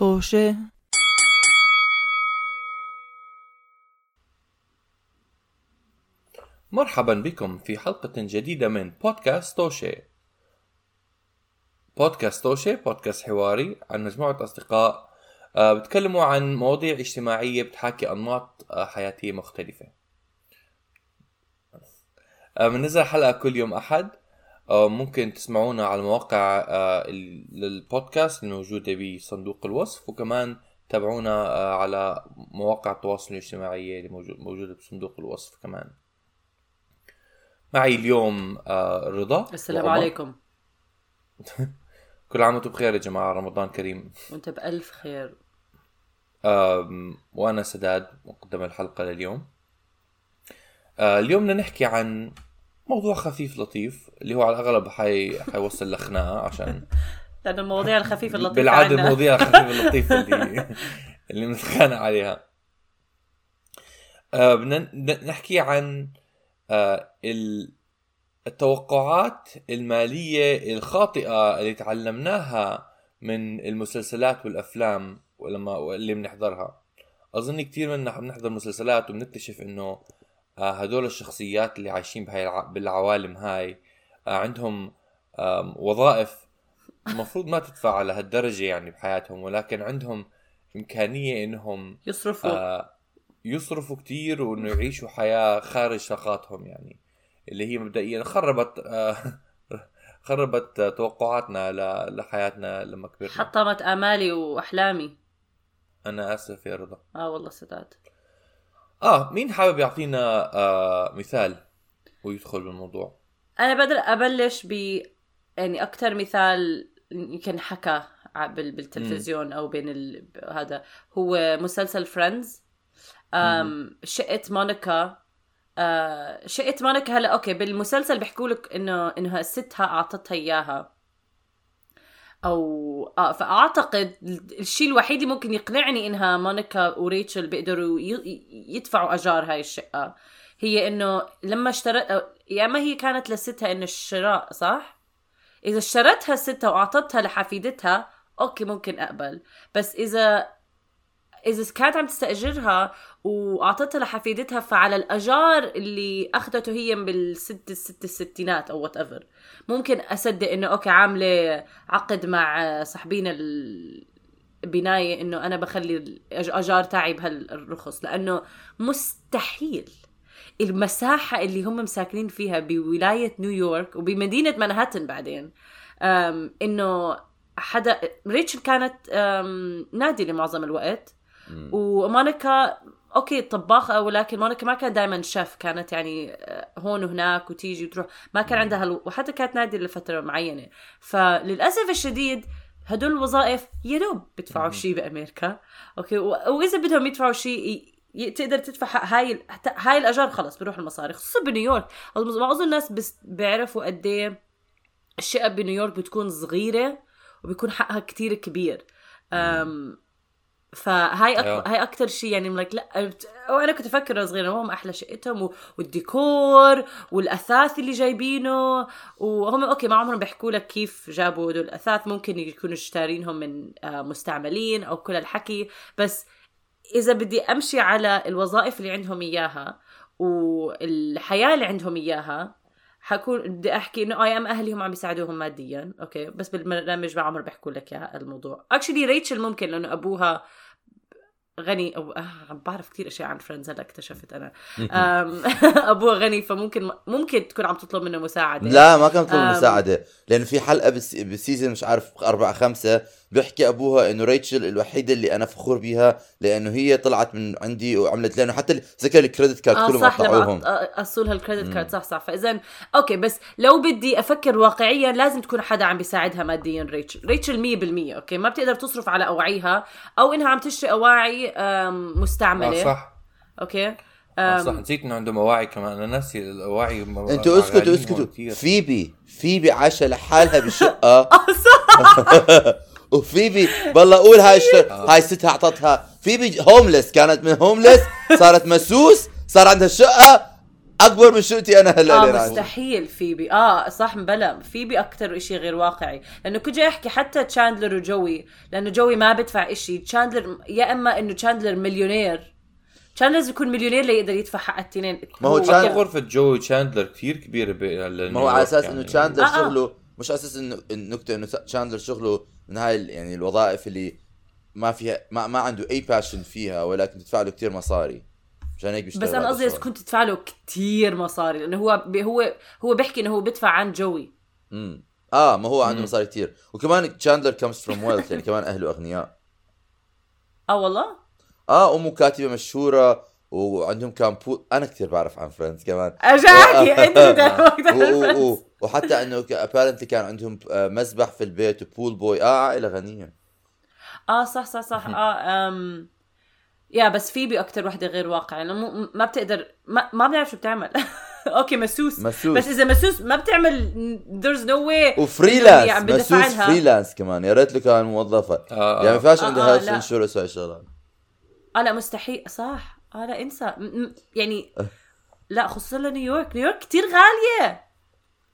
طوشة مرحبا بكم في حلقة جديدة من بودكاست توشي بودكاست توشي بودكاست حواري عن مجموعة أصدقاء آه، بتكلموا عن مواضيع اجتماعية بتحاكي أنماط آه، حياتية مختلفة. آه، بننزل حلقة كل يوم أحد. ممكن تسمعونا على مواقع آه، البودكاست الموجودة بصندوق الوصف وكمان تابعونا آه، على مواقع التواصل الاجتماعي اللي موجو- موجودة بصندوق الوصف كمان. معي اليوم آه، رضا. السلام وعمر. عليكم. كل عام وأنتم بخير يا جماعة رمضان كريم. وانت بألف خير. وأنا سداد مقدم الحلقة لليوم. آه، اليوم بدنا نحكي عن موضوع خفيف لطيف اللي هو على الأغلب حي... حيوصل لخناقة عشان لأن المواضيع الخفيفة اللطيفة بالعادة عنا. المواضيع الخفيفة اللطيفة اللي اللي بنتخانق عليها آه، بدنا نحكي عن آه، ال- التوقعات المالية الخاطئة اللي تعلمناها من المسلسلات والأفلام ولما اللي بنحضرها أظن كثير منا بنحضر مسلسلات وبنكتشف إنه آه، هدول الشخصيات اللي عايشين بهاي الع... بالعوالم هاي آه، عندهم وظائف المفروض ما تدفع لهالدرجة يعني بحياتهم ولكن عندهم إمكانية إنهم يصرفوا. آه، يصرفوا كتير وإنه يعيشوا حياة خارج طاقاتهم يعني اللي هي مبدئيا خربت آه، خربت توقعاتنا لحياتنا لما كبرنا. حطمت آمالي وأحلامي. أنا آسف يا رضا. آه والله سداد آه مين حابب يعطينا آه مثال ويدخل بالموضوع؟ أنا بدل أبلش ب يعني أكثر مثال يمكن حكى بالتلفزيون أو بين ال... هذا هو مسلسل Friends شقة مونيكا. آه شقة مونيكا هلا okay بالمسلسل بيحكوا لك انه انها ستها أعطتها إياها. أو آه فأعتقد الشيء الوحيد اللي ممكن يقنعني إنها مونيكا وريتشل بيقدروا يدفعوا أجار هاي الشقة هي إنه لما اشترت يا اما هي كانت لستها إنه الشراء صح؟ إذا اشترتها ستها وأعطتها لحفيدتها okay ممكن أقبل. بس إذا إذا كانت عم تستأجرها وأعطتها لحفيدتها فعلى الأجار اللي أخذته هي بالست الست الستينات أو whatever ممكن أصدق إنه okay عاملة عقد مع صاحبين البنايه إنه أنا بخلي الاجار تاعي بهالرخص لأنه مستحيل. المساحة اللي هم مساكنين فيها بولاية نيويورك وبمدينة مانهاتن بعدين إنه حدا ريتشل كانت نادلة لمعظم الوقت. ومونيكا okay طباخة ولكن مونيكا ما كانت دائما شيف كانت يعني آه، هون وهناك وتيجي وتروح. ما كان عندها. وحتى كانت نادلة لفترة معينة. فللأسف الشديد هدول الوظائف يا دوب بيدفعوا شيء بأمريكا. okay و... وإذا بدهم يدفعوا شيء تقدر تدفع هاي هاي الأجار خلص بيروح المصاري خصوصا بنيويورك. ما اظن الناس بس بيعرفوا قد إيه الشقق بنيويورك بتكون صغيرة وبيكون حقها كتير كبير. فهاي أك... آه. هاي أكثر شيء يعني لك لا وأنا كنت أفكر وأنا صغيرة هم أحلى شقتهم و... والديكور والأثاث اللي جايبينه وهم okay ما عمرهم بيحكوا لك كيف جابوا هدول الأثاث ممكن يكونوا شارينهم من آه، مستعملين أو كل الحكي بس إذا بدي أمشي على الوظائف اللي عندهم إياها والحياة اللي عندهم إياها حكون بدي أحكي إنه يا إما اهلهم عم بيساعدوهم ماديا okay؟ بس بالبرنامج ما عمر بيحكوا لك إياها الموضوع. actually ريتشل ممكن لأنه أبوها غني أو آه عم بعرف كثير أشياء عن Friends هلأ اكتشفت أنا. أبوها غني فممكن ممكن تكون عم تطلب منه مساعدة. لا ما كان طلب آم. مساعدة لأنه في بالس- بال season مش عارف أربعة خمسة بيحكي أبوها إنه ريتشل الوحيدة اللي أنا فخور بيها لأنه هي طلعت من عندي وعملت لأنه حتى ذكر ال credit card آه كلهم صح لما قطعوهم قصوا لها ال credit card صح صح. فاذا okay بس لو بدي أفكر واقعيا لازم تكون حدا عم بيساعدها ماديا ريتشل. ريتشل 100% okay؟ ما بتقدر تصرف على أواعيها أو إنها عم تشتري أواعي مستعملة. آه صح. okay؟ آه صح. نسيت إنه عندهم أواعي كمان. أنا ناسي الأواعي. م- أنتوا اسكتوا اسكتوا. فيبي فيبي عايشة لحالها بالشقة. وفيبي بالله أقول هاي اشتر... هاي ستها أعطتها. فيبي homeless كانت من homeless صارت masseuse صار عندها شقة أكبر من شقتي أنا هلأ آه. مستحيل فيبي. آه صح بلا. فيبي أكثر شيء غير واقعي. لأنه كنت جاي احكي حتى تشاندلر وجوي. لأنه جوي ما بدفع شيء تشاندلر يا إما إنه تشاندلر مليونير. تشاندلر لازم يكون مليونير ليقدر يدفع حق التنين. ما هو تشاندلر- غرفة جوي تشاندلر كثير كبيرة ب- ما هو على أساس إنه يعني. تشاندلر آه، آه. شغله مش أساس انه النكتة إنه تشاندلر شغله من هاي يعني الوظائف اللي ما فيها ما, ما عنده أي passion فيها ولكن تدفع له كثير مصاري. مشان هيك بس أنا قصدي. كنت تدفع له كثير مصاري لأنه هو ب- هو هو بيحكي إنه هو بدفع عن جوي. امم آه ما هو عنده. مصاري كثير وكمان تشاندلر comes from wealth يعني كمان أهله أغنياء. آه والله؟ آه امه كاتبة مشهورة وعندهم كان pool أنا كثير بعرف عن Friends كمان. ارجع احكي انت وحتى إنه apparently كان عندهم آه، مسبح في البيت و pool boy آه عائلة غنية. آه صح صح صح. آه آم يا بس فيبي أكثر وحدة غير واقعيه لأنه مو- ما بتقدر ما, ما بنعرف شو بتعمل. okay masseuse. مسوس. بس إذا مسوس ما بتعمل there's no way و freelance. بدفع مسوس. فريلانس كمان. يا ريت له كان موظفة. آه، يعني ما آه. ينفعش آه، آه، health لا. insurance وهي الشغلات. آه لا مستحيل. صح. آه لا انسى. م- م- يعني لا خصوصا لنيويورك. نيويورك كتير غالية.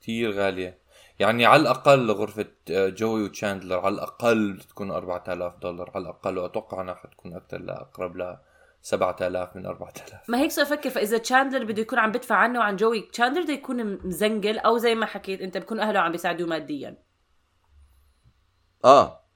كثير غالية. يعني على الأقل غرفة آه، جوي وتشاندلر على الأقل تكون 4000 دولار. على الأقل وأتوقع أنها حتكون أكثر لا أقرب ل 7000 من 4000 ما هيك صار أفكر فإذا تشاندلر بده يكون عم بدفع عنه وعن جوي تشاندلر بده يكون مزنقل أو زي ما حكيت أنت بكون أهله عم بيساعدوه ماديا. آه.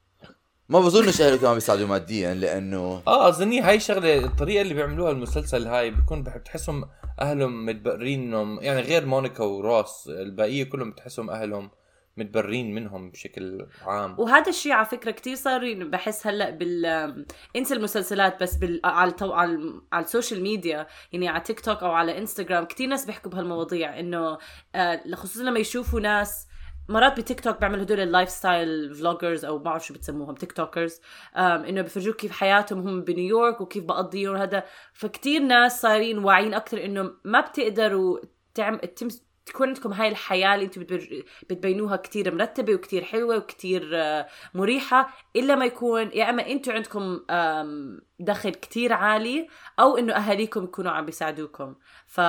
ما بظنش اهله كمان بيساعدوا ماديا لأنه آه أظني هاي شغلة الطريقة اللي بيعملوها المسلسل هاي بيكون بتحسهم أهلهم متبرين انهم يعني غير مونيكا وروس البقية كلهم بتحسهم أهلهم متبرين منهم بشكل عام. وهذا الشيء على فكرة كتير صار بحس هلأ بال انسى المسلسلات بس بال على التو... على على ال social media يعني على تيك توك أو على انستغرام كتير ناس بيحكوا بهالمواضيع إنه آه، خصوصا لما يشوفوا ناس مرات بتيك توك بيعملوا هدول ال lifestyle vloggers أو ما بعرف شو بتسموهم TikTokers إنه بفرجوك كيف حياتهم هم بنيويورك وكيف بقضيهم هذا فكتير ناس صايرين واعيين أكثر إنه ما بتقدروا تعم... تكون عندكم هاي الحياة اللي أنتم. بتبينوها كتير مرتبة وكتير حلوة وكتير آه، مريحة إلا ما يكون يا إما أنتم عندكم دخل كتير عالي أو إنه أهاليكم يكونوا عم بيساعدوكم. ف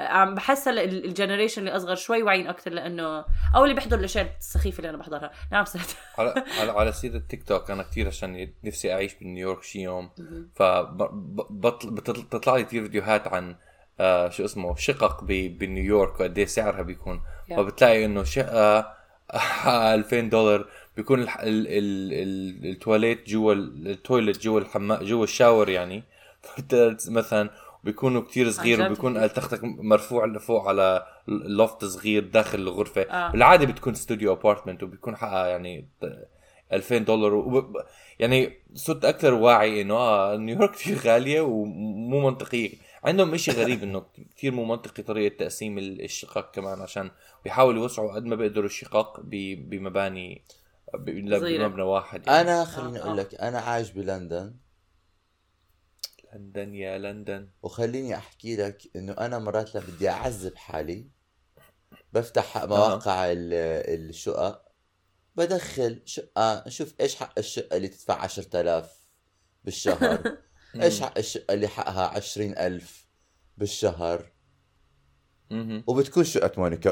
عم بحس الجنريشن اللي أصغر شوي واعيين أكثر لأنه أو اللي بيحضر الاشياء السخيفه اللي أنا بحضرها. نعم سعد على على سيرة التيك توك أنا كثير عشان نفسي أعيش بنيويورك شي يوم. فبتطلع لي كثير فيديوهات عن آه شو اسمه شقق بنيويورك وقد إيه سعرها بيكون Yeah. فبتلاقي إنه شقة 2000 دولار بيكون. ال... ال... ال... التواليت جوا ال- ال toilet جوا الحمام جوا ال shower يعني مثلا بيكونوا كتير صغير وبيكون تختك مرفوع لفوق على loft صغير داخل الغرفة آه. بالعادة بتكون studio apartment وبيكون حقها يعني 2000 دولار وب... يعني صرت أكثر واعي إنه آه نيويورك كثير غالية ومو منطقية عندهم إشي غريب إنه كثير مو منطقي طريقة تقسيم ال- الشقق كمان عشان بيحاولوا يوسعوا قد ما بيقدروا الشقق ب... بمباني. بمبنى واحد يعني. أنا خليني آه، أقول آه. لك أنا عايش بلندن لندن يا لندن وخليني أحكي لك إنه أنا مرات لما بدي أعذب حالي بفتح مواقع ال- الشقق بدخل شقة نشوف إيش حق الشقة اللي تدفع 10000 بالشهر إيش حق الشقة اللي حقها 20000 بالشهر. وبتكون شقة مونيكا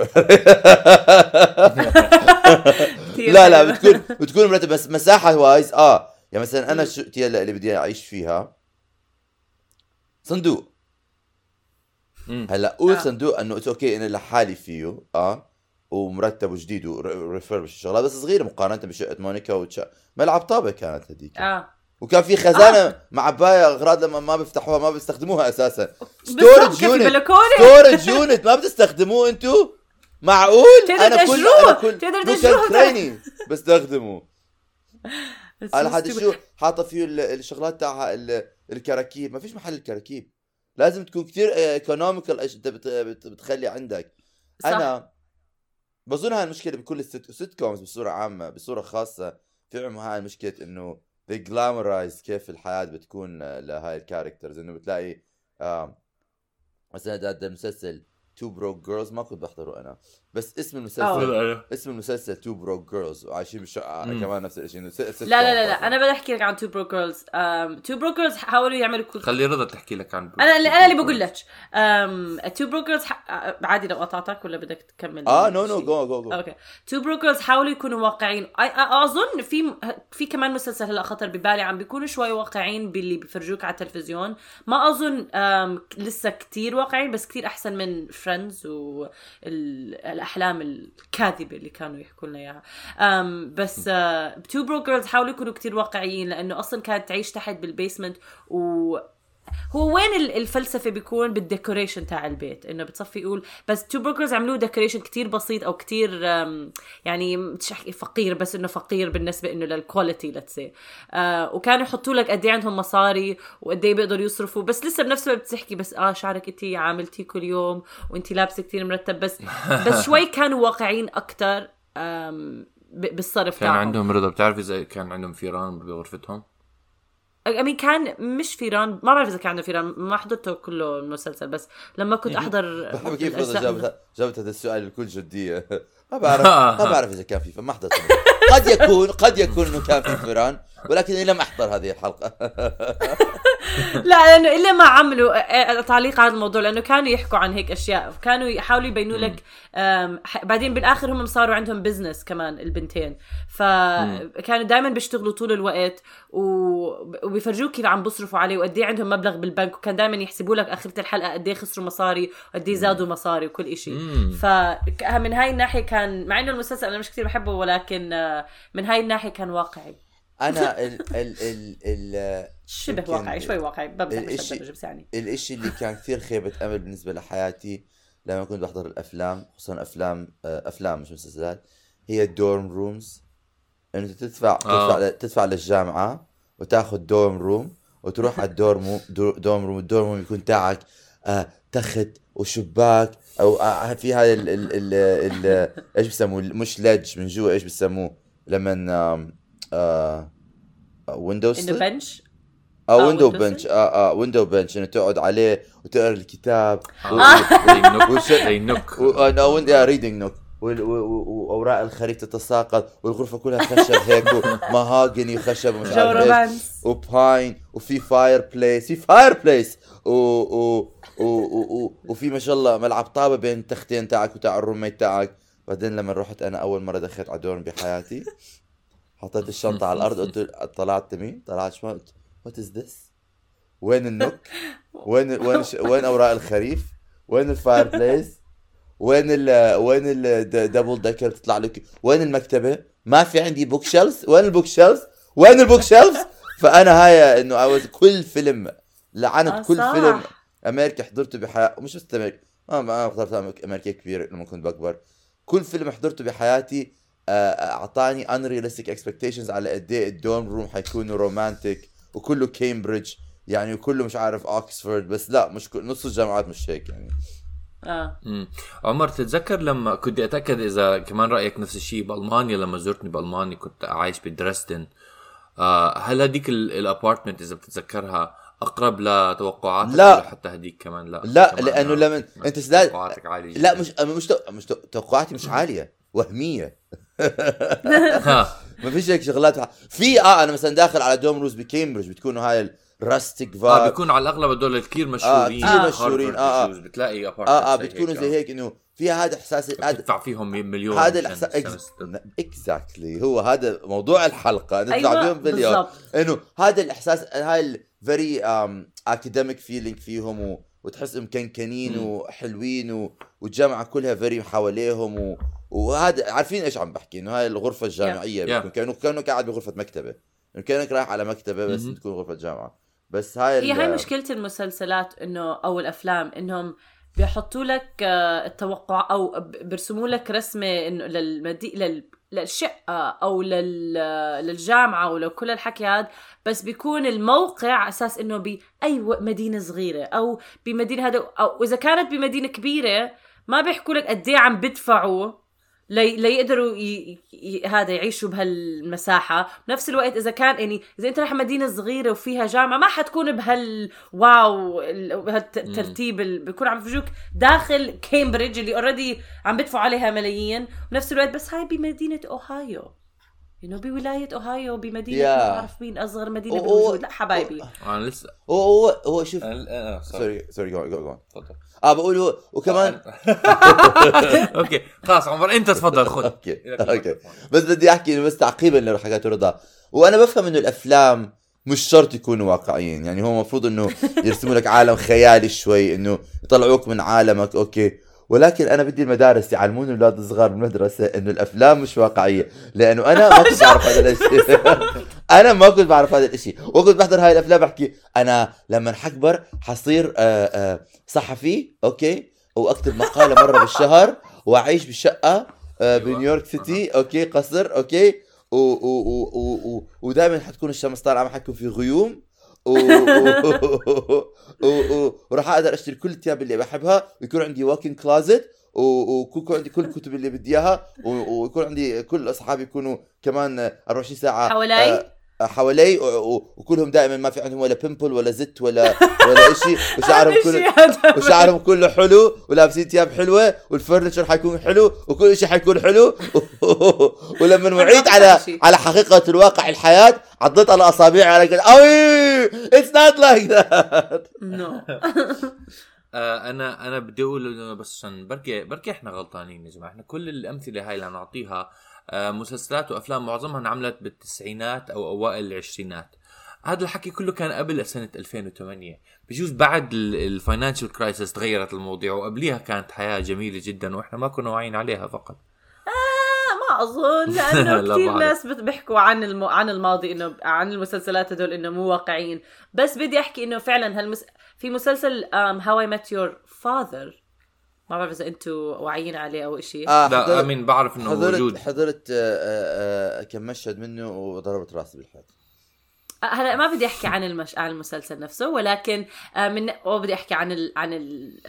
لا لا. بتكون بتكون مرتب بس مساحة wise آه يعني مثلا أنا شقتي هلا اللي بدي أعيش فيها صندوق. هلأ قول آه. صندوق إنه it's okay أنا لحالي فيه آه ومرتب وجديد و refurbished الشغلات بس صغيرة مقارنة بشقة مونيكا وتش... ملعب طابة كانت هذيك آه وكان في خزانة معبايه أغراض لما ما بيفتحوها ما بيستخدموها أساسا. storage unit. storage unit ما بتستخدموه انتو؟ معقول؟ أنا كل أنا كل تقدر. كريني بستخدمه. بس أنا stupid. شو حاطة فيه ال- الشغلات تاعها ال- الكراكيب. ما فيش محل الكراكيب. لازم تكون كثير economical إيش أنت بت- بت- بتخلي عندك. صح. أنا بظن هاي المشكلة بكل ال sitcoms بصورة عامة بصورة خاصة. في عندهم هاي المشكلة إنه they glamorize كيف الحياة بتكون آه، لهاي ال characters إنه بتلاقي آه مثلا هذا المسلسل 2 Broke Girls ما كنت بحضره أنا بس اسم أوه. المسلسل أيوه. اسم المسلسل 2 Broke Girls وعايشين بالشقة. كمان نفس الشيء لا لا لا, طبقات. لا. أنا بدي أحكي لك عن 2 Broke Girls 2 Broke Girls حاولوا يعملوا كل خلي رضا تحكي لك عن أنا اللي أنا اللي بقول لك تو بروكرز عادي لو قطعتك ولا بدك تكمل آه نو نو؟ جو جو جو أوكي تو بروكرز حاولوا يكونوا أ- أظن في في كمان مسلسل هلا خطر ببالي عم بيكونوا شوي واقعيين باللي بيفرجوك على التلفزيون ما أظن لسه كتير واقعيين بس كتير أحسن من فريندز والأحلام الكاذبة اللي كانوا يحكوا لنا إياها. بس تو بروكرز حاولوا يكونوا كتير واقعيين لأنه أصلا كانت تعيش تحت بالبيسمنت و هو وين ال- الفلسفة بيكون بال decoration تاع البيت؟ إنه بتصفي يقول بس 2 Broke Girls عملوه decoration كتير بسيط أو كتير يعني مش احكي فقير بس إنه فقير بالنسبة إنه لل quality let's say آه وكانوا يحطوا لك قد إيه عندهم مصاري وقد إيه بيقدروا يصرفوا. بس لسه بنفس الوقت بتحكي بس آه شعرك انت عاملتيه كل يوم وانت لابسة كتير مرتب بس بس شوي كانوا واقعيين أكثر بالصرف كان تاعهم. عندهم رضا. بتعرف إذا كان عندهم فيران بغرفتهم؟ امين كان مش فيران ما بعرف إذا كان عنده فيران ما حضرته كله المسلسل بس لما كنت أحضر بحب كيف رضا جابت جابت هذا السؤال بكل جدية. ما بعرف ما بعرف إذا كان في فما حضرت قد يكون قد يكون إنه كان في فيران. ولكني لم أحضر هذه الحلقة. لا لأنه إلا ما عملوا تعليق على الموضوع لأنه كانوا يحكوا عن هيك أشياء. كانوا يحاولوا يبينوا لك بعدين بالآخر هم صاروا عندهم بزنس كمان البنتين. فكانوا دائما بيشتغلوا طول الوقت وبيفرجوك كيف عم بصرفوا عليه وقد إيه عندهم مبلغ بالبنك وكان دائما يحسبوا لك آخرة الحلقة قد إيه خسروا مصاري وقد إيه زادوا مصاري وكل شيء. فمن هاي الناحية كان مع إنه المسلسل أنا مش كثير بحبه ولكن من هاي الناحية كان واقعي. أنا ال ال ال ال شبه واقعي شوي واقعي بمزح لهالدرجة، بس يعني. الإشي اللي كان كثير خيبة أمل بالنسبة لحياتي لما كنت بحضر الأفلام خصوصا أفلام آه، أفلام مش مسلسلات هي ال dorm rooms إنه أنت تدفع آه. تدفع تدفع للجامعة وتاخذ dorm room وتروح على ال dorm do- dorm room ال dorm room يكون تاعك آه تخت وشباك أو آه في هاي ال ال ال ال إيش بسموه؟ مش ledge من جوا إيش بسموه؟ لما windows انه bench آه آه، window bench. آه آه window bench إنه تقعد عليه وتقرأ الكتاب nook آه، ويند يا reading nook وأوراق الخريف تتساقط والغرفة كلها خشب هيك و mahogany وخشب ومش عارف وباين وفي fireplace في fireplace و... و... و... و... و... وفي ما شاء الله ملعب طابة بين التختين تاعك وتاع ال roommate تاعك. بعدين لما رحت أنا أول مرة دخلت على dorm بحياتي حطيت الشنطة على الأرض قلت طلعت مين؟ طلعت شمال قلت what is this وين ال nook؟ وين وين. وين أوراق الخريف؟ وين ال fireplace وين ال وين ال double decker بتطلع لك؟ وين المكتبة؟ ما في عندي bookshelves وين ال bookshelves وين ال bookshelves فأنا هاي إنه عاوز كل فيلم لعنت آه، كل. فيلم. أمريكا حضرته بحياتي ومش بس أمريكا ما ما حضرت أمريكا- أمريكا كبير لما كنت بكبر. كل فيلم حضرته بحياتي آه، أعطاني unrealistic expectations على قد إيه ال dorm room حيكونوا romantic وكله كامبريدج يعني وكله مش عارف أوكسفورد بس لا مش كل- نص الجامعات مش هيك يعني. آه. مم. عمر تتذكر لما كنت أتأكد إذا كمان رأيك نفس الشيء بألمانيا لما زرتني بألمانيا كنت عايش بدريسدن؟ آه هل هذيك ال- ال apartment إذا بتتذكرها أقرب لتوقعاتك لا. ولا حتى هذيك كمان؟ لا. لا كمان لأنه آه، لما أنت توقعاتك عالية لا جداً. مش مش تو- مش تو- توقعاتي مش عالية وهمية. ما فيش هيك شغلات في آه أنا مثلا داخل على دوم روز بكامبريدج بتكونوا هاي الراستيك آه فايب بيكون على الأغلب هدول الكثير مشهورين كتير هارفرد مشهورين، آه، آه. issues، بتلاقي آه آه بتكونوا زي آه. هيك إنه فيها هذا إحساس هذا بتدفع فيهم مليون هذا الإحساس. اكزاكتلي هو هذا موضوع الحلقة ندفع أيوه فيهم مليون بالضبط إنه هذا الإحساس هاي الفيري اكاديميك فيلينج فيهم و... وتحس مكنكنين. وحلوين و... والجامعة كلها very حواليهم و... وهذا عارفين إيش عم بحكي إنه هاي الغرفة الجامعية Yeah. بتكون كانه كانك قاعد بغرفة مكتبة إنه كأنك رايح على مكتبة بس مهم. تكون غرفة جامعة بس هاي هي هاي مشكلة المسلسلات إنه أو الأفلام إنهم بيحطوا لك آه، التوقع أو بيرسموا لك رسمة إنه للمدي... لل... للشقة أو لل... للجامعة ولكل الحكي هذا بس بيكون الموقع على إنه باي و- مدينة صغيرة أو بمدينة هذا أو إذا كانت بمدينة كبيرة ما بيحكوا لك قد إيه عم بدفعوا لي ليقدروا ي... ي... هذا يعيشوا بهالمساحة. بنفس الوقت إذا كان يعني إذا أنت رايح مدينة صغيرة وفيها جامعة ما حتكون بهال wow ال- بهالترتيب ال... بيكون عم يفرجوك داخل كامبريدج اللي already عم بدفعوا عليها ملايين. بنفس الوقت بس هاي بمدينة اوهايو you know بولاية أوهايو بمدينة yeah. ما بعرف مين أصغر مدينة أو- بالوجود. لا حبايبي. أنا لسه هو هو هو شوف. sorry sorry جو جو تفضل. آه بقول هو وكمان okay. خلاص عمر أنت تفضل خذ. okay. okay. بس بدي أحكي بس تعقيبا اللي حكيته رضا وأنا بفهم إنه الأفلام مش شرط يكونوا واقعيين. يعني هو المفروض إنه يرسموا لك عالم خيالي شوي إنه يطلعوك من عالمك. okay. ولكن أنا بدي المدارس يعلمون الأولاد الصغار بالمدرسة إنه الأفلام مش واقعية. لأنه أنا ما كنت بعرف هذا الشيء أنا ما كنت بعرف هذا الشيء وكنت بحضر هاي الأفلام بحكي أنا لما حكبر حصير آه، آه، صحفي okay؟ وأكتب مقالة مرة بالشهر وأعيش بشقه آه، بنيويورك سيتي okay؟ قصر okay؟ ودائما حتكون الشمس طالعة ما حتكون في غيوم. وراح أقدر اشتري كل الثياب اللي بحبها ويكون عندي walk-in closet ويكون عندي كل الكتب اللي بدي اياها ويكون عندي كل اصحابي يكونوا كمان 24 ساعه حوالي آه، حوالي وكلهم دائما ما في عندهم ولا pimple ولا zit ولا ولا شيء وشعرهم كله وشعرهم كله حلو ولابسين ثياب حلوة وال furniture حيكون حلو وكل شيء حيكون حلو. ولما وعيت على. على حقيقة الواقع الحياة عضيت على أصابعي على قلت أوي! it's not like that no أنا أنا بدي أقول إنه بس عشان بركي بركي إحنا غلطانين يا جماعة. إحنا كل الأمثلة هاي اللي نعطيها مسلسلات وأفلام معظمها انعملت بالتسعينات أو أوائل العشرينات. هذا الحكي كله كان قبل سنة 2008 بجوز بعد ال financial crisis تغيرت المواضيع وقبليها كانت حياة جميلة جدا وإحنا ما كنا واعيين عليها فقط. ما أظن لأنه لا كثير. ناس بيحكوا عن الم... عن الماضي إنه عن المسلسلات هدول إنه مو واقعيين. بس بدي أحكي إنه فعلا هالمس... في مسلسل How I Met Your Mother ما بعرف إذا أنتم واعيين عليه أو شيء آه لا حضرت- آمين بعرف إنه حضرت موجود. حضرت آه، آه، آه، كم مشهد منه وضربت راسي بالحيط. هلا ما بدي أحكي عن المش... عن المسلسل نفسه ولكن من وبدي أحكي عن ال... عن ال...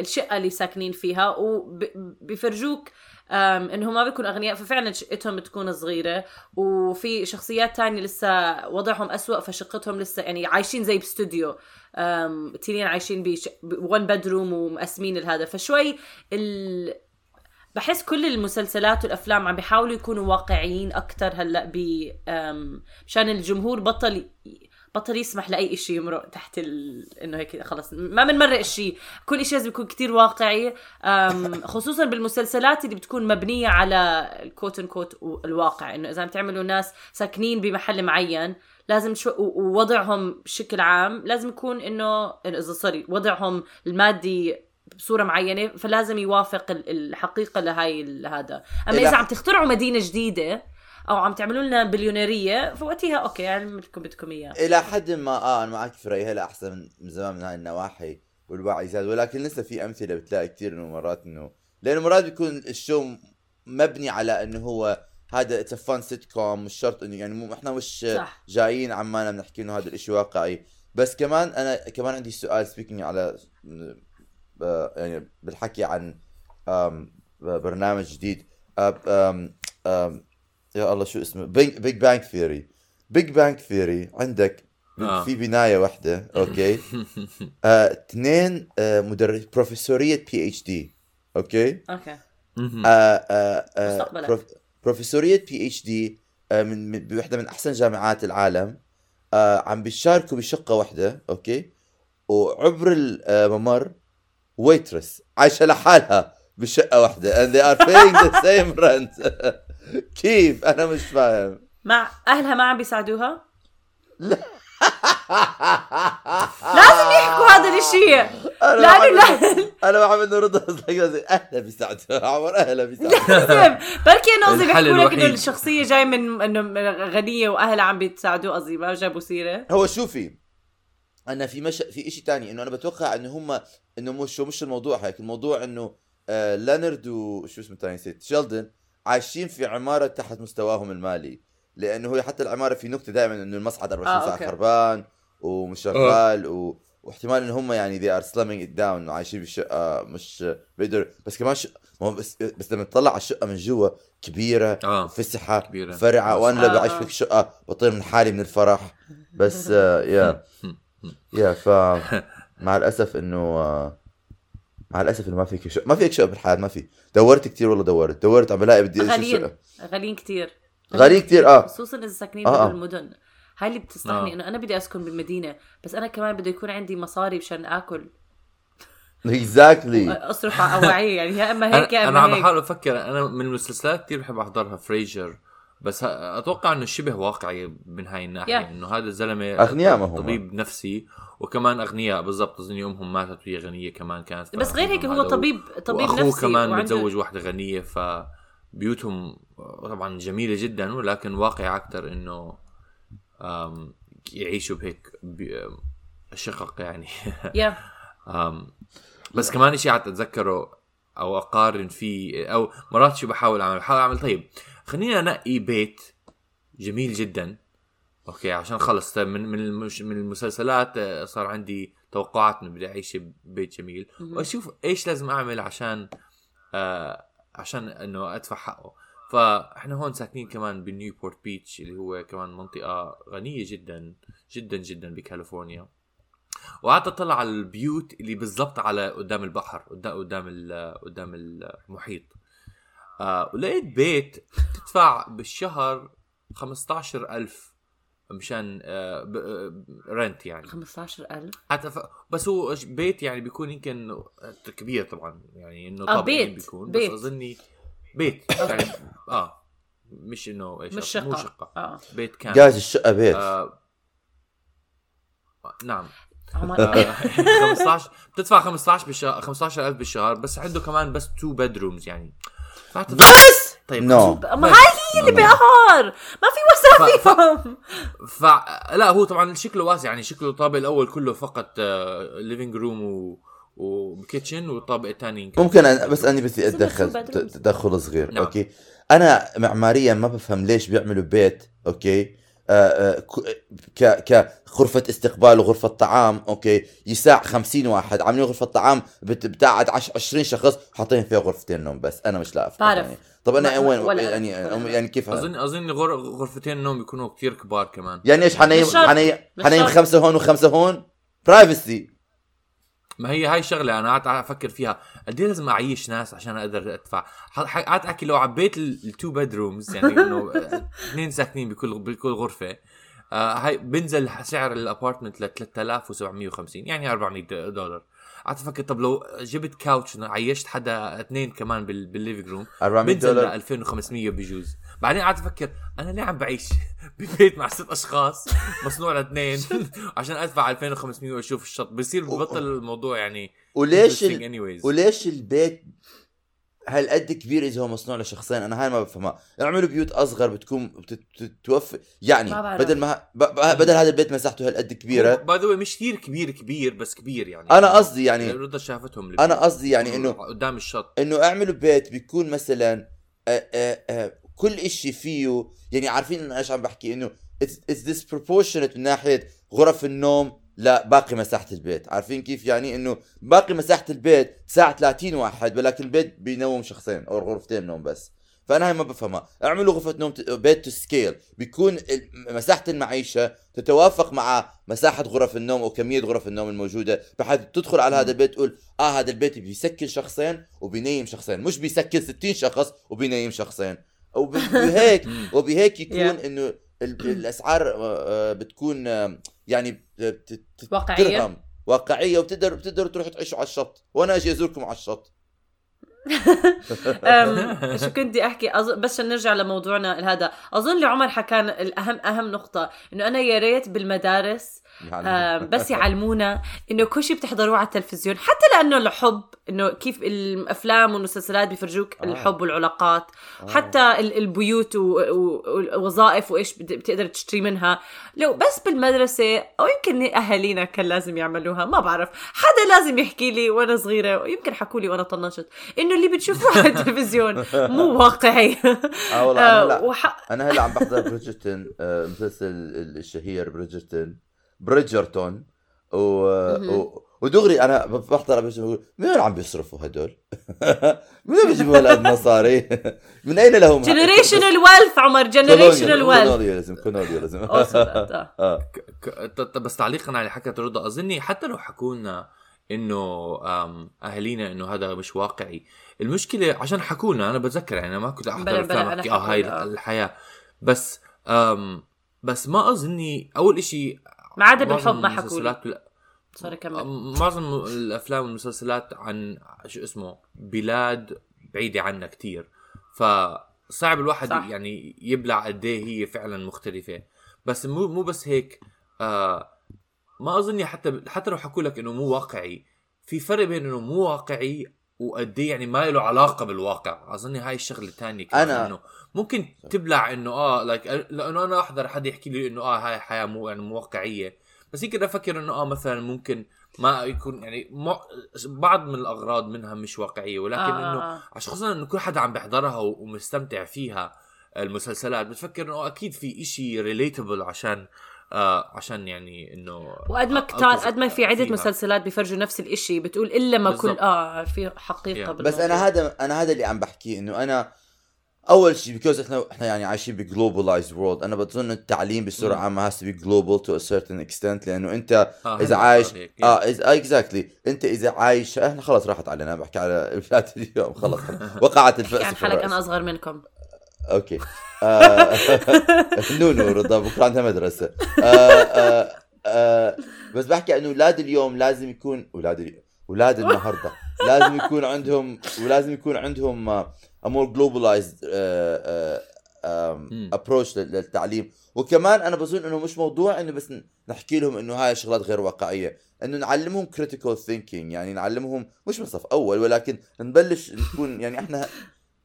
الشقة اللي ساكنين فيها وبيفرجوك انهم ما بيكونوا أغنياء ففعلا شقتهم بتكون صغيرة وفي شخصيات تانية لسه وضعهم أسوأ فشقتهم لسه يعني عايشين زي باستوديو تنين عايشين بش... بون بدروم ومقسمين الهذا فشوي ال... بحس كل المسلسلات والأفلام عم بيحاولوا يكونوا واقعيين أكثر هلأ ب مشان الجمهور بطل بطل يسمح لأي شيء يمرق تحت ال... إنه هيك خلص. ما بنمرق شيء كل شيء لازم يكون كتير واقعي. خصوصا بالمسلسلات اللي بتكون مبنية على الكوت ان كوت الواقع. إنه إذا عم تعملوا ناس ساكنين بمحل معين لازم show ووضعهم بشكل عام لازم يكون إنه اذا sorry وضعهم المادي بصورة معينة فلازم يوافق ال- الحقيقة لهاي ال- هذا. أما إلى- إذا عم تخترعوا مدينة جديدة أو عم تعملوا لنا بليونيرية فوقتها okay اعمل لكم بدكم اياه إلى حد ما آه أنا معك في رأيي هلا أحسن من- زمان من هاي النواحي والوعي زاد. ولكن لسه في أمثلة بتلاقي كثير إنه مرات إنه لأنه مرات بيكون ال show مبني على إنه هو هذا it's fun sitcom مش شرط إنه يعني مو إحنا مش صح. جايين عمالنا بنحكي إنه هذا الإشي واقعي. بس كمان أنا كمان عندي سؤال speaking على آه، يعني بالحكي عن برنامج جديد. آم، يا الله شو اسمه؟ Big Big Bang Theory Big Bang Theory عندك آه. في بناية واحدة okay؟ آه، اثنين آه، مدرس بروفيسوريه PhD okay؟ okay. آه، آه، آه، مستقبلا. بروف- بروفيسوريه PhD من من- بوحده من أحسن جامعات العالم. آه، عم بيشاركوا بشقة واحدة okay؟ وعبر الممر waitress عايشة لحالها. بشقة واحدة. And they are paying the same rent. كيف؟ أنا مش فاهم. مع أهلها ما عم بيساعدوها؟ لازم يحكوا هذا الشيء أنا لأنه ما عم- لا. أنا ما عم نرد قصدي أهلا بيساعدوها. عمر أهلا بيساعدوها. لازم بركي انه قصدي بيحكوا لك إنه. الشخصية جاي من إنه غنية وأهلها عم بيساعدوه. قصدي ما جابوا سيره هو شوفي أنا في مش في شيء تاني إنه أنا بتوقع إنه هم إنه مش مش الموضوع هيك. الموضوع إنه آه لانرد وشو اسمه الثاني نسيت شيلدن عايشين في عمارة تحت مستواهم المالي لأنه هو حتى العمارة في نكتة دائما إنه المصعد 24 آه، ساعه أوكي. خربان ومش شغال و... واحتمال إن هم يعني they are slumming it down وعايشين بشقه مش بيقدر بس كمان ش... بس بس لما تطلع على الشقة من جوا كبيرة آه فسحة كبيرة. فرعة وأنا لو آه، بعيش آه. في شقه بطير من حالي من الفرح بس آه يا يا ف مع الأسف إنه آه مع الأسف إنه ما فيك شقه ما فيك شقه بالحياة ما في. دورت كثير والله دورت. دورت عم بلاقي بدي غاليين. غاليين كتير. غاليين كتير، آه. خصوصا إذا ساكنين آه، آه. بالمدن. هاي اللي بتستحني آه. إنه أنا بدي أسكن بالمدينة بس أنا كمان بده يكون عندي مصاري مشان آكل. اكزاكتلي اصرف على اوعيه يعني يا إما هيك يا إما أنا عم هيك. بحاول أفكر. أنا من المسلسلات كثير بحب أحضرها. فريجر بس أتوقع إنه شبه واقعي من هاي الناحية Yeah. إنه هذا الزلمة أغنياء ما هم. طبيب نفسي وكمان أغنياء بالضبط اظني امهم ماتت وهي غنيه كمان كانت بس غير هيك هو طبيب طبيب وأخوه نفسي كمان وعنده- متزوج واحدة غنية فبيوتهم طبعا جميلة جدا ولكن واقع أكثر إنه يعيشوا بهيك شقق يعني يا أم بس كمان قاعد أتذكره أو أقارن فيه أو مرات شو بحاول أعمل؟ بحاول أعمل طيب خليني أنقي بيت جميل جدا. أوكي عشان خلص طيب من من من المسلسلات آه، صار عندي توقعات انه بدي أعيش ببيت جميل. وأشوف إيش لازم أعمل عشان آه عشان إنه أدفع حقه. فإحنا هون ساكنين كمان بنيوبورت بيتش اللي هو كمان منطقة غنية جدا جدا جدا بكاليفورنيا. وقعدت اطلع على البيوت اللي بالضبط على قدام البحر قدام قدام ال- قدام المحيط. آه ولقيت بيت تدفع بالشهر 15000 مشان آه ب- آه، رنت يعني. 15000 حتى ف... بس هو ش- بيت يعني بيكون يمكن كبير طبعا يعني إنه آه، طابقين بيت. بيكون بيت. بس أظني بيت. يعني آه مش إنه إيش مش مو شقة. شقة. آه. بيت كان جاز الشقة بيت. آه نعم. آه، 15 بتدفع 15 بالشهر 15000 بالشهر بس عنده كمان بس تو بيدرومز يعني. بس طيب نو ما هاي هي اللي بقهر ما في وسع ف- فيهم. ف لا هو طبعا شكله واسع يعني شكله الطابق الأول كله فقط living room و و kitchen والطابق الثاني ممكن أنا بس اني بدي أتدخل تدخل صغير نعم. okay؟ أنا معماريا ما بفهم ليش بيعملوا بيت okay؟ آه آه ك ك غرفة استقبال وغرفة طعام okay يساع 50 واحد عاملين غرفة طعام بت- بتقعد 20 شخص حاطين فيها غرفتين نوم بس أنا مش لا بعرف. يعني طب أنا وين ولا- يعني ولا- يعني كيف؟ اظن أظن غر... غرفتين النوم يكونوا كتير كبار كمان يعني إيش حنيم شرط. حنيم حنيم. خمسة هون وخمسة هون privacy ما هي هاي شغلة أنا قاعد أفكر فيها. قد إيه لازم أعيش ناس عشان أقدر أدفع؟ ح- ح- قاعد أحكي لو عبيت ال two bedrooms يعني إنه اثنين ساكنين بكل بكل غرفة آه هاي بنزل سعر ال apartment ل 3750 يعني 400 دولار. قعدت أفكر طب لو جبت couch عيشت حدا اثنين كمان بال- بال living room 400 بنزل ل دولار 2500 بجوز. بعدين قعدت أفكر أنا ليه عم بعيش ببيت مع ست أشخاص؟ مصنوع لاثنين. عشان أدفع 2500 وأشوف الشط. بصير ببطل الموضوع يعني وليش ال... وليش البيت هالقد كبير إذا هو مصنوع لشخصين؟ أنا هاي ما بفهمها. اعملوا بيوت أصغر بتكون بتتوفر. يعني ما بعرف. بدل ما ب... ب- بدل هذا البيت مساحته هالقد كبيرة. by the مش كثير كبير كبير بس كبير يعني. أنا قصدي يعني رضا شافتهم أنا قصدي يعني إنه قدام الشط. إنه اعملوا بيت بيكون مثلا آه آه آه كل إشي فيه يعني عارفين أنا إيش عم بحكي؟ إنه it's, it's disproportionate من ناحية غرف النوم لباقي مساحة البيت. عارفين كيف يعني؟ إنه باقي مساحة البيت تساع 30 واحد ولكن البيت بينوم شخصين أو غرفتين نوم بس. فأنا هاي ما بفهمها. اعملوا غرفة نوم بيت to scale بيكون مساحة المعيشة تتوافق مع مساحة غرف النوم وكميه غرف النوم الموجودة بحيث تدخل على هذا البيت تقول آه هذا البيت بيسكن شخصين وبينيم شخصين. مش بيسكن 60 شخص وبينيم شخصين. وبهيك وبهيك يكون. إنه ال- الأسعار بتكون يعني. ترهم واقعية وبتقدر بتقدروا تروحوا تعيشوا على الشط وأنا أجي أزوركم على الشط شو كنت بدي أحكي؟ أظن بس عشان نرجع لموضوعنا هذا أظن اللي عمر حكانا الاهم أهم نقطة إنه أنا يا ريت بالمدارس آم، بس يعلمونا إنه كل شيء بتحضروه على التلفزيون حتى لأنه الحب إنه كيف الأفلام والمسلسلات بيفرجوك آه. الحب والعلاقات حتى ال- البيوت والوظائف وإيش بت- بتقدر تشتري منها. لو بس بالمدرسة أو يمكن أهالينا كان لازم يعملوها ما بعرف. حدا لازم يحكي لي وأنا صغيرة ويمكن حكوا لي وأنا طنشت إنه اللي بتشوفوه على التلفزيون. مو واقعي. آه والله أنا آه، لا. وح- أنا هلا عم بحضر Bridgerton آه، مسلسل الشهير Bridgerton Bridgerton. و... و... ودغري أنا بحضر بقول من وين عم بيصرفوا هدول؟ من وين بيجيبوا هالقد مصاري؟ من أين لهم generational wealth عمر. generational wealth colonialism colonialism آه. ك- ط- ط- بس تعليقا على حكت رضا أظني حتى لو حكوا لنا إنه أهالينا إنه هذا مش واقعي. المشكلة عشان حكوا لنا أنا بتذكر يعني ما كنت أحضر افلام أحكي آه هاي. الحياة. بس أم بس ما أظني أول إشي ما عدا بالحب ما حكوا لي سوري كمل. معظم الأفلام والمسلسلات عن شو اسمه بلاد بعيدة عنا كتير. فصعب الواحد صح. يعني يبلع قد إيه هي فعلا مختلفة. بس مو مو بس هيك آه ما أظني حتى حتى لو حكوا لك إنه مو واقعي في فرق بين إنه مو واقعي وقد إيه يعني ما له علاقة بالواقع. أظني هاي الشغلة الثانية أنا- إنه ممكن تبلع إنه آه لايك لأنه أنا أحضر حد يحكي لي إنه آه هاي حياة مو يعني مو واقعية. بس يمكن أفكر إنه آه مثلا ممكن ما يكون يعني مع- بعض من الأغراض منها مش واقعية ولكن آه، إنه آه، آه. عشان خصوصا إنه كل حدا عم بيحضرها و- ومستمتع فيها المسلسلات بتفكر إنه أكيد في إشي relatable عشان آه عشان يعني إنه وقد ما قد ما في عدة فيها. مسلسلات بيفرجوا نفس الإشي بتقول إلا ما كل بالضبط. آه في حقيقة Yeah. بس أنا. هذا أنا هذا اللي عم بحكيه إنه أنا أول شيء because إحنا إحنا يعني عايشين ب globalized world أنا بظن التعليم بصورة مم. عامة has to be global to a certain extent لأنه أنت آه إذا عايش. آه exactly أنت إذا عايش إحنا خلص راحت علينا بحكي على بلاد اليوم خلص وقعت الفأس يعني في حالك. أنا أصغر منكم okay. آه، no no رضا بكرة عندها مدرسة. آه، آه، آه، بس بحكي إنه أولاد اليوم لازم يكون أولاد اليوم أولاد النهارده. لازم يكون عندهم ولازم يكون عندهم a more globalized. approach للتعليم. وكمان أنا بظن إنه مش موضوع إنه بس نحكي لهم إنه هاي شغلات غير واقعية. إنه نعلمهم critical thinking يعني نعلمهم مش من صف أول ولكن نبلش نكون يعني إحنا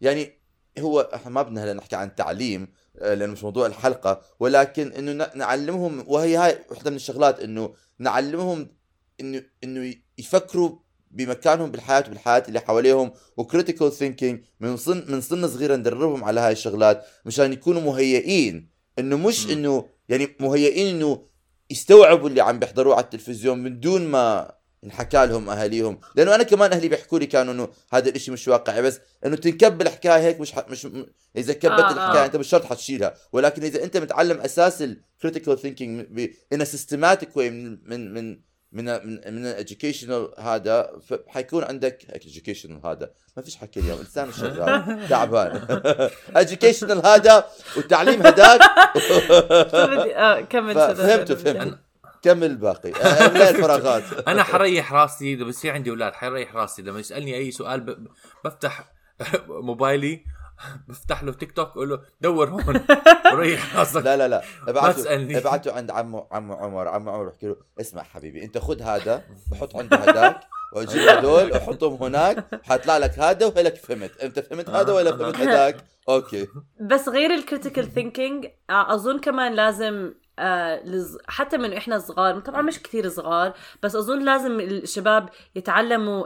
يعني هو إحنا ما بدنا هلا نحكي عن تعليم آه، لأنه مش موضوع الحلقة ولكن إنه نعلمهم وهي هاي وحدة من الشغلات إنه نعلمهم إنه إنه يفكروا بمكانهم بالحياة وبالحياة اللي حواليهم و critical thinking من سن من سن صغيرة ندربهم على هاي الشغلات مشان يكونوا مهيئين إنه مش. إنه يعني مهيئين إنه يستوعبوا اللي عم بيحضروه على التلفزيون من دون ما انحكى لهم أهاليهم. لأنه أنا كمان أهلي بيحكوا لي كانوا إنه هذا الإشي مش واقعي بس إنه تنكب الحكاية هيك مش ح... مش م- إذا كبت آه، آه. الحكاية آه. أنت مش شرط حتشيلها. ولكن إذا أنت متعلم أساس ال critical thinking in systematic way من من من من من, من educational هذا حيكون عندك educational هذا. ما فيش حكي اليوم إنسان شغال تعبان. educational هذا والتعليم هداك. بدي- آه كمل الباقي؟ آه، الفراغات. أنا حريح راسي إذا بصير عندي أولاد حريح راسي. لما يسألني أي سؤال ب... بفتح موبايلي بفتح له تيك توك أقول له دور هون. وريح راسك. لا لا لا. ابعته. ابعته عند عمو عمو عمر. عمو عمر احكي له اسمع حبيبي أنت خذ هذا وحط عنده هداك وأجيب هدول وحطهم هناك حيطلع لك هذا وهلك فهمت. أنت فهمت هذا ولا فهمت هذاك okay. بس غير ال critical thinking أظن كمان لازم آه. حتى من إحنا صغار طبعا مش كثير صغار بس أظن لازم الشباب يتعلموا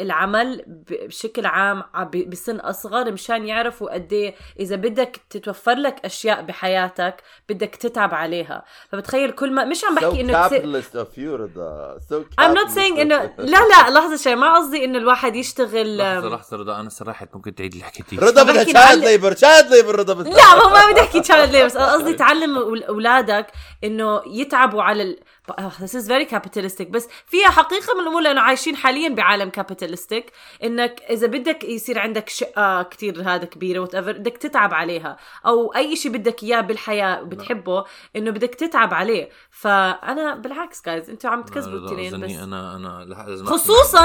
العمل ب- بشكل عام بسن أصغر مشان يعرفوا قد إيه إذا بدك تتوفر لك أشياء بحياتك بدك تتعب عليها. فبتخيل كل ما مش عم so بحكي انه capitalist of you رضا. So I'm not saying إنه. لا لا لحظة شوي ما قصدي إنه الواحد يشتغل لحظة لحظة رضا أنا سرحت ممكن تعيد اللي حكيتيه رضا بدها نعلم- labor child labor رضا بدها. لا ما بدي أحكي child labor بس قصدي تعلم أولادك إنه يتعبوا على ال... آه، this is very capitalistic. بس فيها حقيقة من الأمور لأنه عايشين حاليا بعالم capitalistic إنك إذا بدك يصير عندك شقة كتير هذا كبيرة what بدك تتعب عليها. أو أي شيء بدك إياه بالحياة بتحبه إنه بدك تتعب عليه. فأنا بالعكس جايز أنتوا عم تكذبوا التنين بس أنا أنا لازم خصوصاً-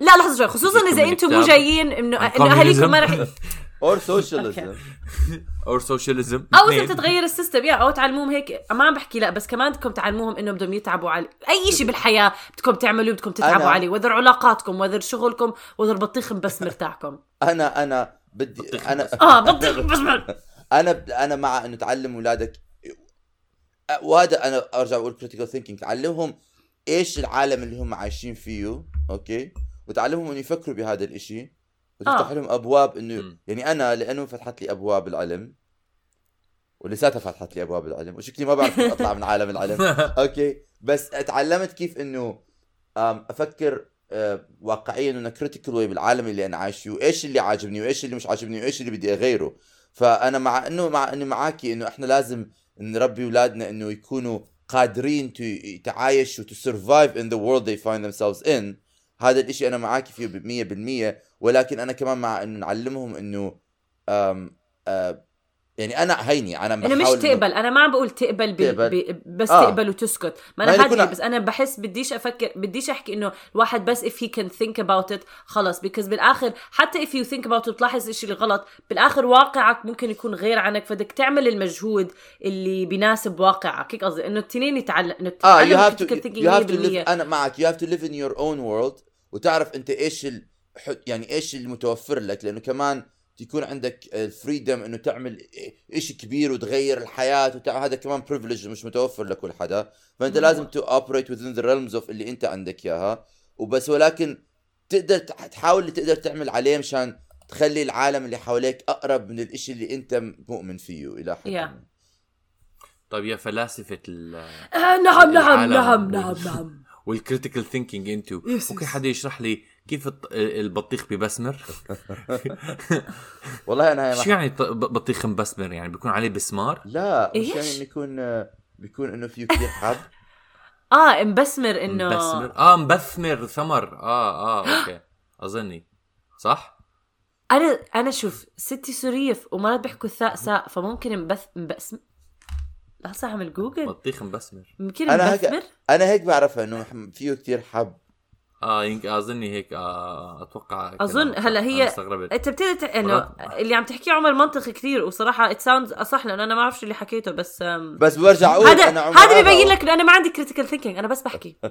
لا لحظة شوي خصوصا إذا أنتم مو جايين انه اهاليكم ما رح or socialism أو socialism أو اذا تتغير ال system. يا أو تعلموهم هيك. ما عم بحكي لا بس كمان بدكم تعلموهم إنه بدهم يتعبوا على أي شيء بالحياة بدكم تعملوا بدكم تتعبوا أنا- عليه. whether علاقاتكم whether شغلكم whether بطيخ بس مرتاحكم أنا أنا بدي أنا آه بطيخ بس أنا أنا مع إنه تعلم اولادك وهذا أنا أرجع أقول critical thinking تعلمهم إيش العالم اللي هم عايشين فيه Okay؟ وتعلمهم إنه يفكروا بهذا الإشي. وتفتح آه. لهم أبواب إنه. يعني أنا لأنه فتحت لي أبواب العلم ولساتها فتحت لي أبواب العلم وشكلي ما بعرف كيف أطلع من عالم العلم. okay. بس تعلمت كيف إنه أم، أفكر أه، واقعيا إنه critical way بالعالم اللي أنا عايش فيه وإيش اللي عاجبني وإيش اللي مش عاجبني وإيش اللي بدي أغيره. فأنا مع إنه مع اني معاكي إنه إحنا لازم نربي أولادنا إنه يكونوا قادرين تو يتعايشوا to survive in the world they find themselves in. هذا الإشي أنا معاكي فيه بمية بالمية. ولكن أنا كمان مع إنه نعلمهم إنه يعني أنا هيني أنا أنا مش بحاول تقبل أنا ما عم بقول تقبل, بال... تقبل. ب... بس آه. تقبل وتسكت ما أنا هذه بس أنا بحس بديش أفكر بديش أحكي إنه الواحد بس if he can think about it خلص because بالآخر حتى if you think about it بتلاحظ الشيء اللي غلط بالآخر واقعك ممكن يكون غير عنك فبدك تعمل المجهود اللي بيناسب واقعك هيك قصدي إنه التنين يتعلم إنه آه you have to you have to 100%. live أنا معك you have to live in your own world وتعرف أنت إيش ال... يعني إيش المتوفر لك لأنه كمان يكون عندك ال freedom إنه تعمل اشي كبير وتغير الحياة وتع... هذا كمان privilege مش متوفر لكل حدا فأنت مم. لازم to operate within the realms of اللي أنت عندك إياها وبس ولكن تقدر تح- تحاول اللي تقدر تعمل عليه مشان تخلي العالم اللي حواليك أقرب من الإشي اللي أنت مؤمن فيه إلى حد Yeah. ما. طيب يا فلاسفة ال آه نعم نعم العالم نعم وال- نعم نعم وال critical thinking انتو ممكن. حدا يشرح لي كيف الط- البطيخ ببسمر؟ والله أنا شو يعني بطيخ مبسمر؟ يعني بيكون عليه بسمار؟ لا مش إيش؟ يعني انه يكون بيكون إنه فيه كثير حب. آه مبسمر انه مبسمر؟ آه مبثمر ثمر. آه آه okay. أظني. صح؟ أنا أنا شوف ستي سوريه ومرات بيحكوا ثاء ساء فممكن مبث مبسم لحظة اعمل جوجل؟ بطيخ مبسمر. يمكن أنا هيك أنا هيك بعرفها إنه فيه كثير حب. آه يمكن اظني هيك آه أتوقع أظن هلا. هي أنت بتقدر ت- إنه اللي عم تحكيه عمر منطقي كثير وصراحة it sounds أصح لأنه أنا ما بعرف شو اللي حكيته بس بس برجع أقول هذا أنا عمر هذا أنا ببين لك إنه أنا ما عندي critical thinking أنا بس بحكي.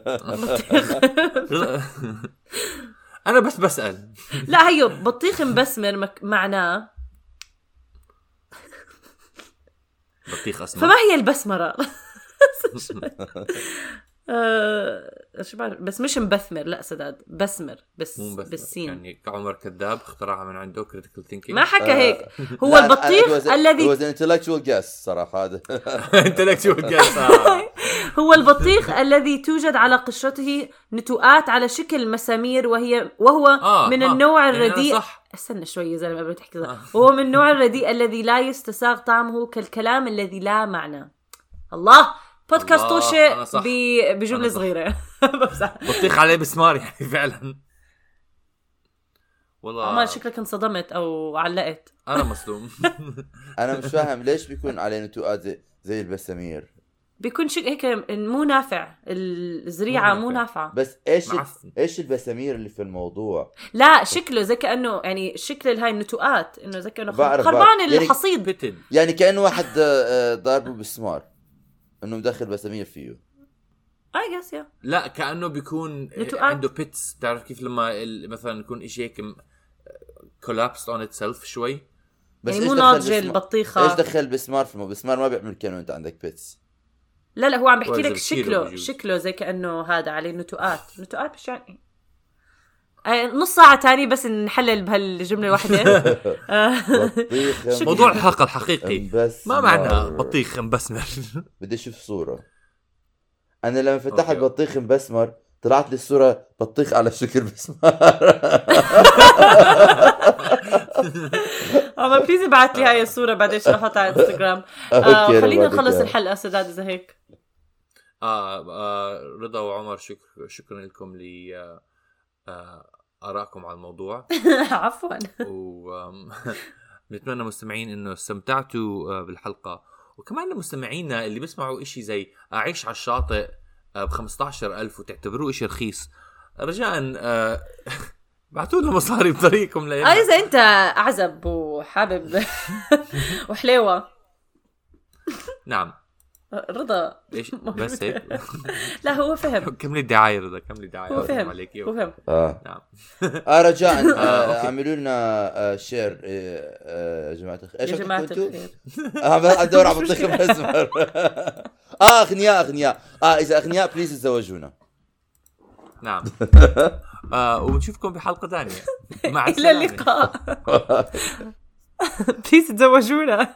أنا بس بسأل. لا هيو بطيخ مبسمر مك- معناه. بطيخ أسمر. فما هي البسمرة؟ آه، شو بعرف بس مش مبثمر لا سداد بسمر بس مو بس بالسين. يعني عمر كذاب اخترعها من عنده critical thinking ما حكى آه، هيك. هو لا، أنا- البطيخ الذي an intellectual guess صراحة. هذا انتلكتشوال جاس هو البطيخ الذي توجد على قشرته نتوءات على شكل مسامير وهي وهو آه، من آه، النوع يعني الرديء صح. استنى شوي يا زلمة قبل ما تحكي. آه. صح. وهو من النوع الرديء الذي لا يستساغ طعمه كالكلام الذي لا معنى. الله! بودكاست. ب- بجملة. صغيرة. بمزح بطيخ عليه بسمار يعني فعلا. والله. عمر شكلك انصدمت أو علقت. أنا مصدوم. أنا مش فاهم ليش بيكون عليه نتوءات زي, زي البسامير؟ بيكون شك هيك مو نافع. الزريعة مو مو نافع. نافعة. بس إيش. إيش البسامير اللي في الموضوع؟ لا شكله زي كأنه يعني شكل هاي النتوءات إنه زي كأنه بعرف- خربان بعرف. يعني- الحصيد. بتن. يعني كأنه واحد آه، آه، ضاربه بالسمار إنه مدخل بسامير فيه. اي جس يا لا كأنه بيكون. عنده bits بتعرف كيف لما ال- مثلا يكون شيء هيك collapsed on itself شوي؟ بس يعني مو دخل ناضجة البطيخة. إيش دخل بسمار في بسمار ما بيعمل كأنه أنت عندك bits لا لا هو عم بحكي لك شكله. شكله زي كأنه هذا عليه نتوءات نتوءات مش يعني نص ساعة تاني بس نحلل بهالجملة الواحدة آه،. موضوع الحلقة الحقيقي. بس ما معنى بطيخ مبسمر بدي أشوف صورة أنا لما فتحت. بطيخ مبسمر طلعت لي الصورة بطيخ على شكل بسمار عمر بليز ابعت لي هاي الصورة بعدين شو احطها على انستغرام آه، خلينا نخلص. الحلقة سداد إذا هيك. آه, آه رضا وعمر شكر شكرا لكم ل آه، آه ارائكم على الموضوع. عفوا. ونتمنى مستمعين إنه استمتعتوا آه، بالحلقة. وكمان لمستمعينا اللي بيسمعوا إشي زي أعيش على الشاطئ ب 15000 وتعتبروه إشي رخيص. رجاء آه، بعتوا لنا مصاري بطريقكم آه لنا اذا أنت أعزب وحابب وحليوة. نعم. رضا. إيش بس هيك؟ لا هو فهم. كملي الدعاية رضا كملي الدعاية. هو فهم. عليكي هو فهم. آه. نعم. آه رجاء آه، آه. اعملوا لنا آه share آه آه يا جماعة الخير. إيش يا أنتوا؟ الخير. آه، عم أدور على بطيخ مسمر آه أغنياء أغنياء. آه إذا أغنياء please تزوجونا. نعم. آه ونشوفكم بحلقة ثانية. مع إلى السلامة. اللقاء. Please تزوجونا.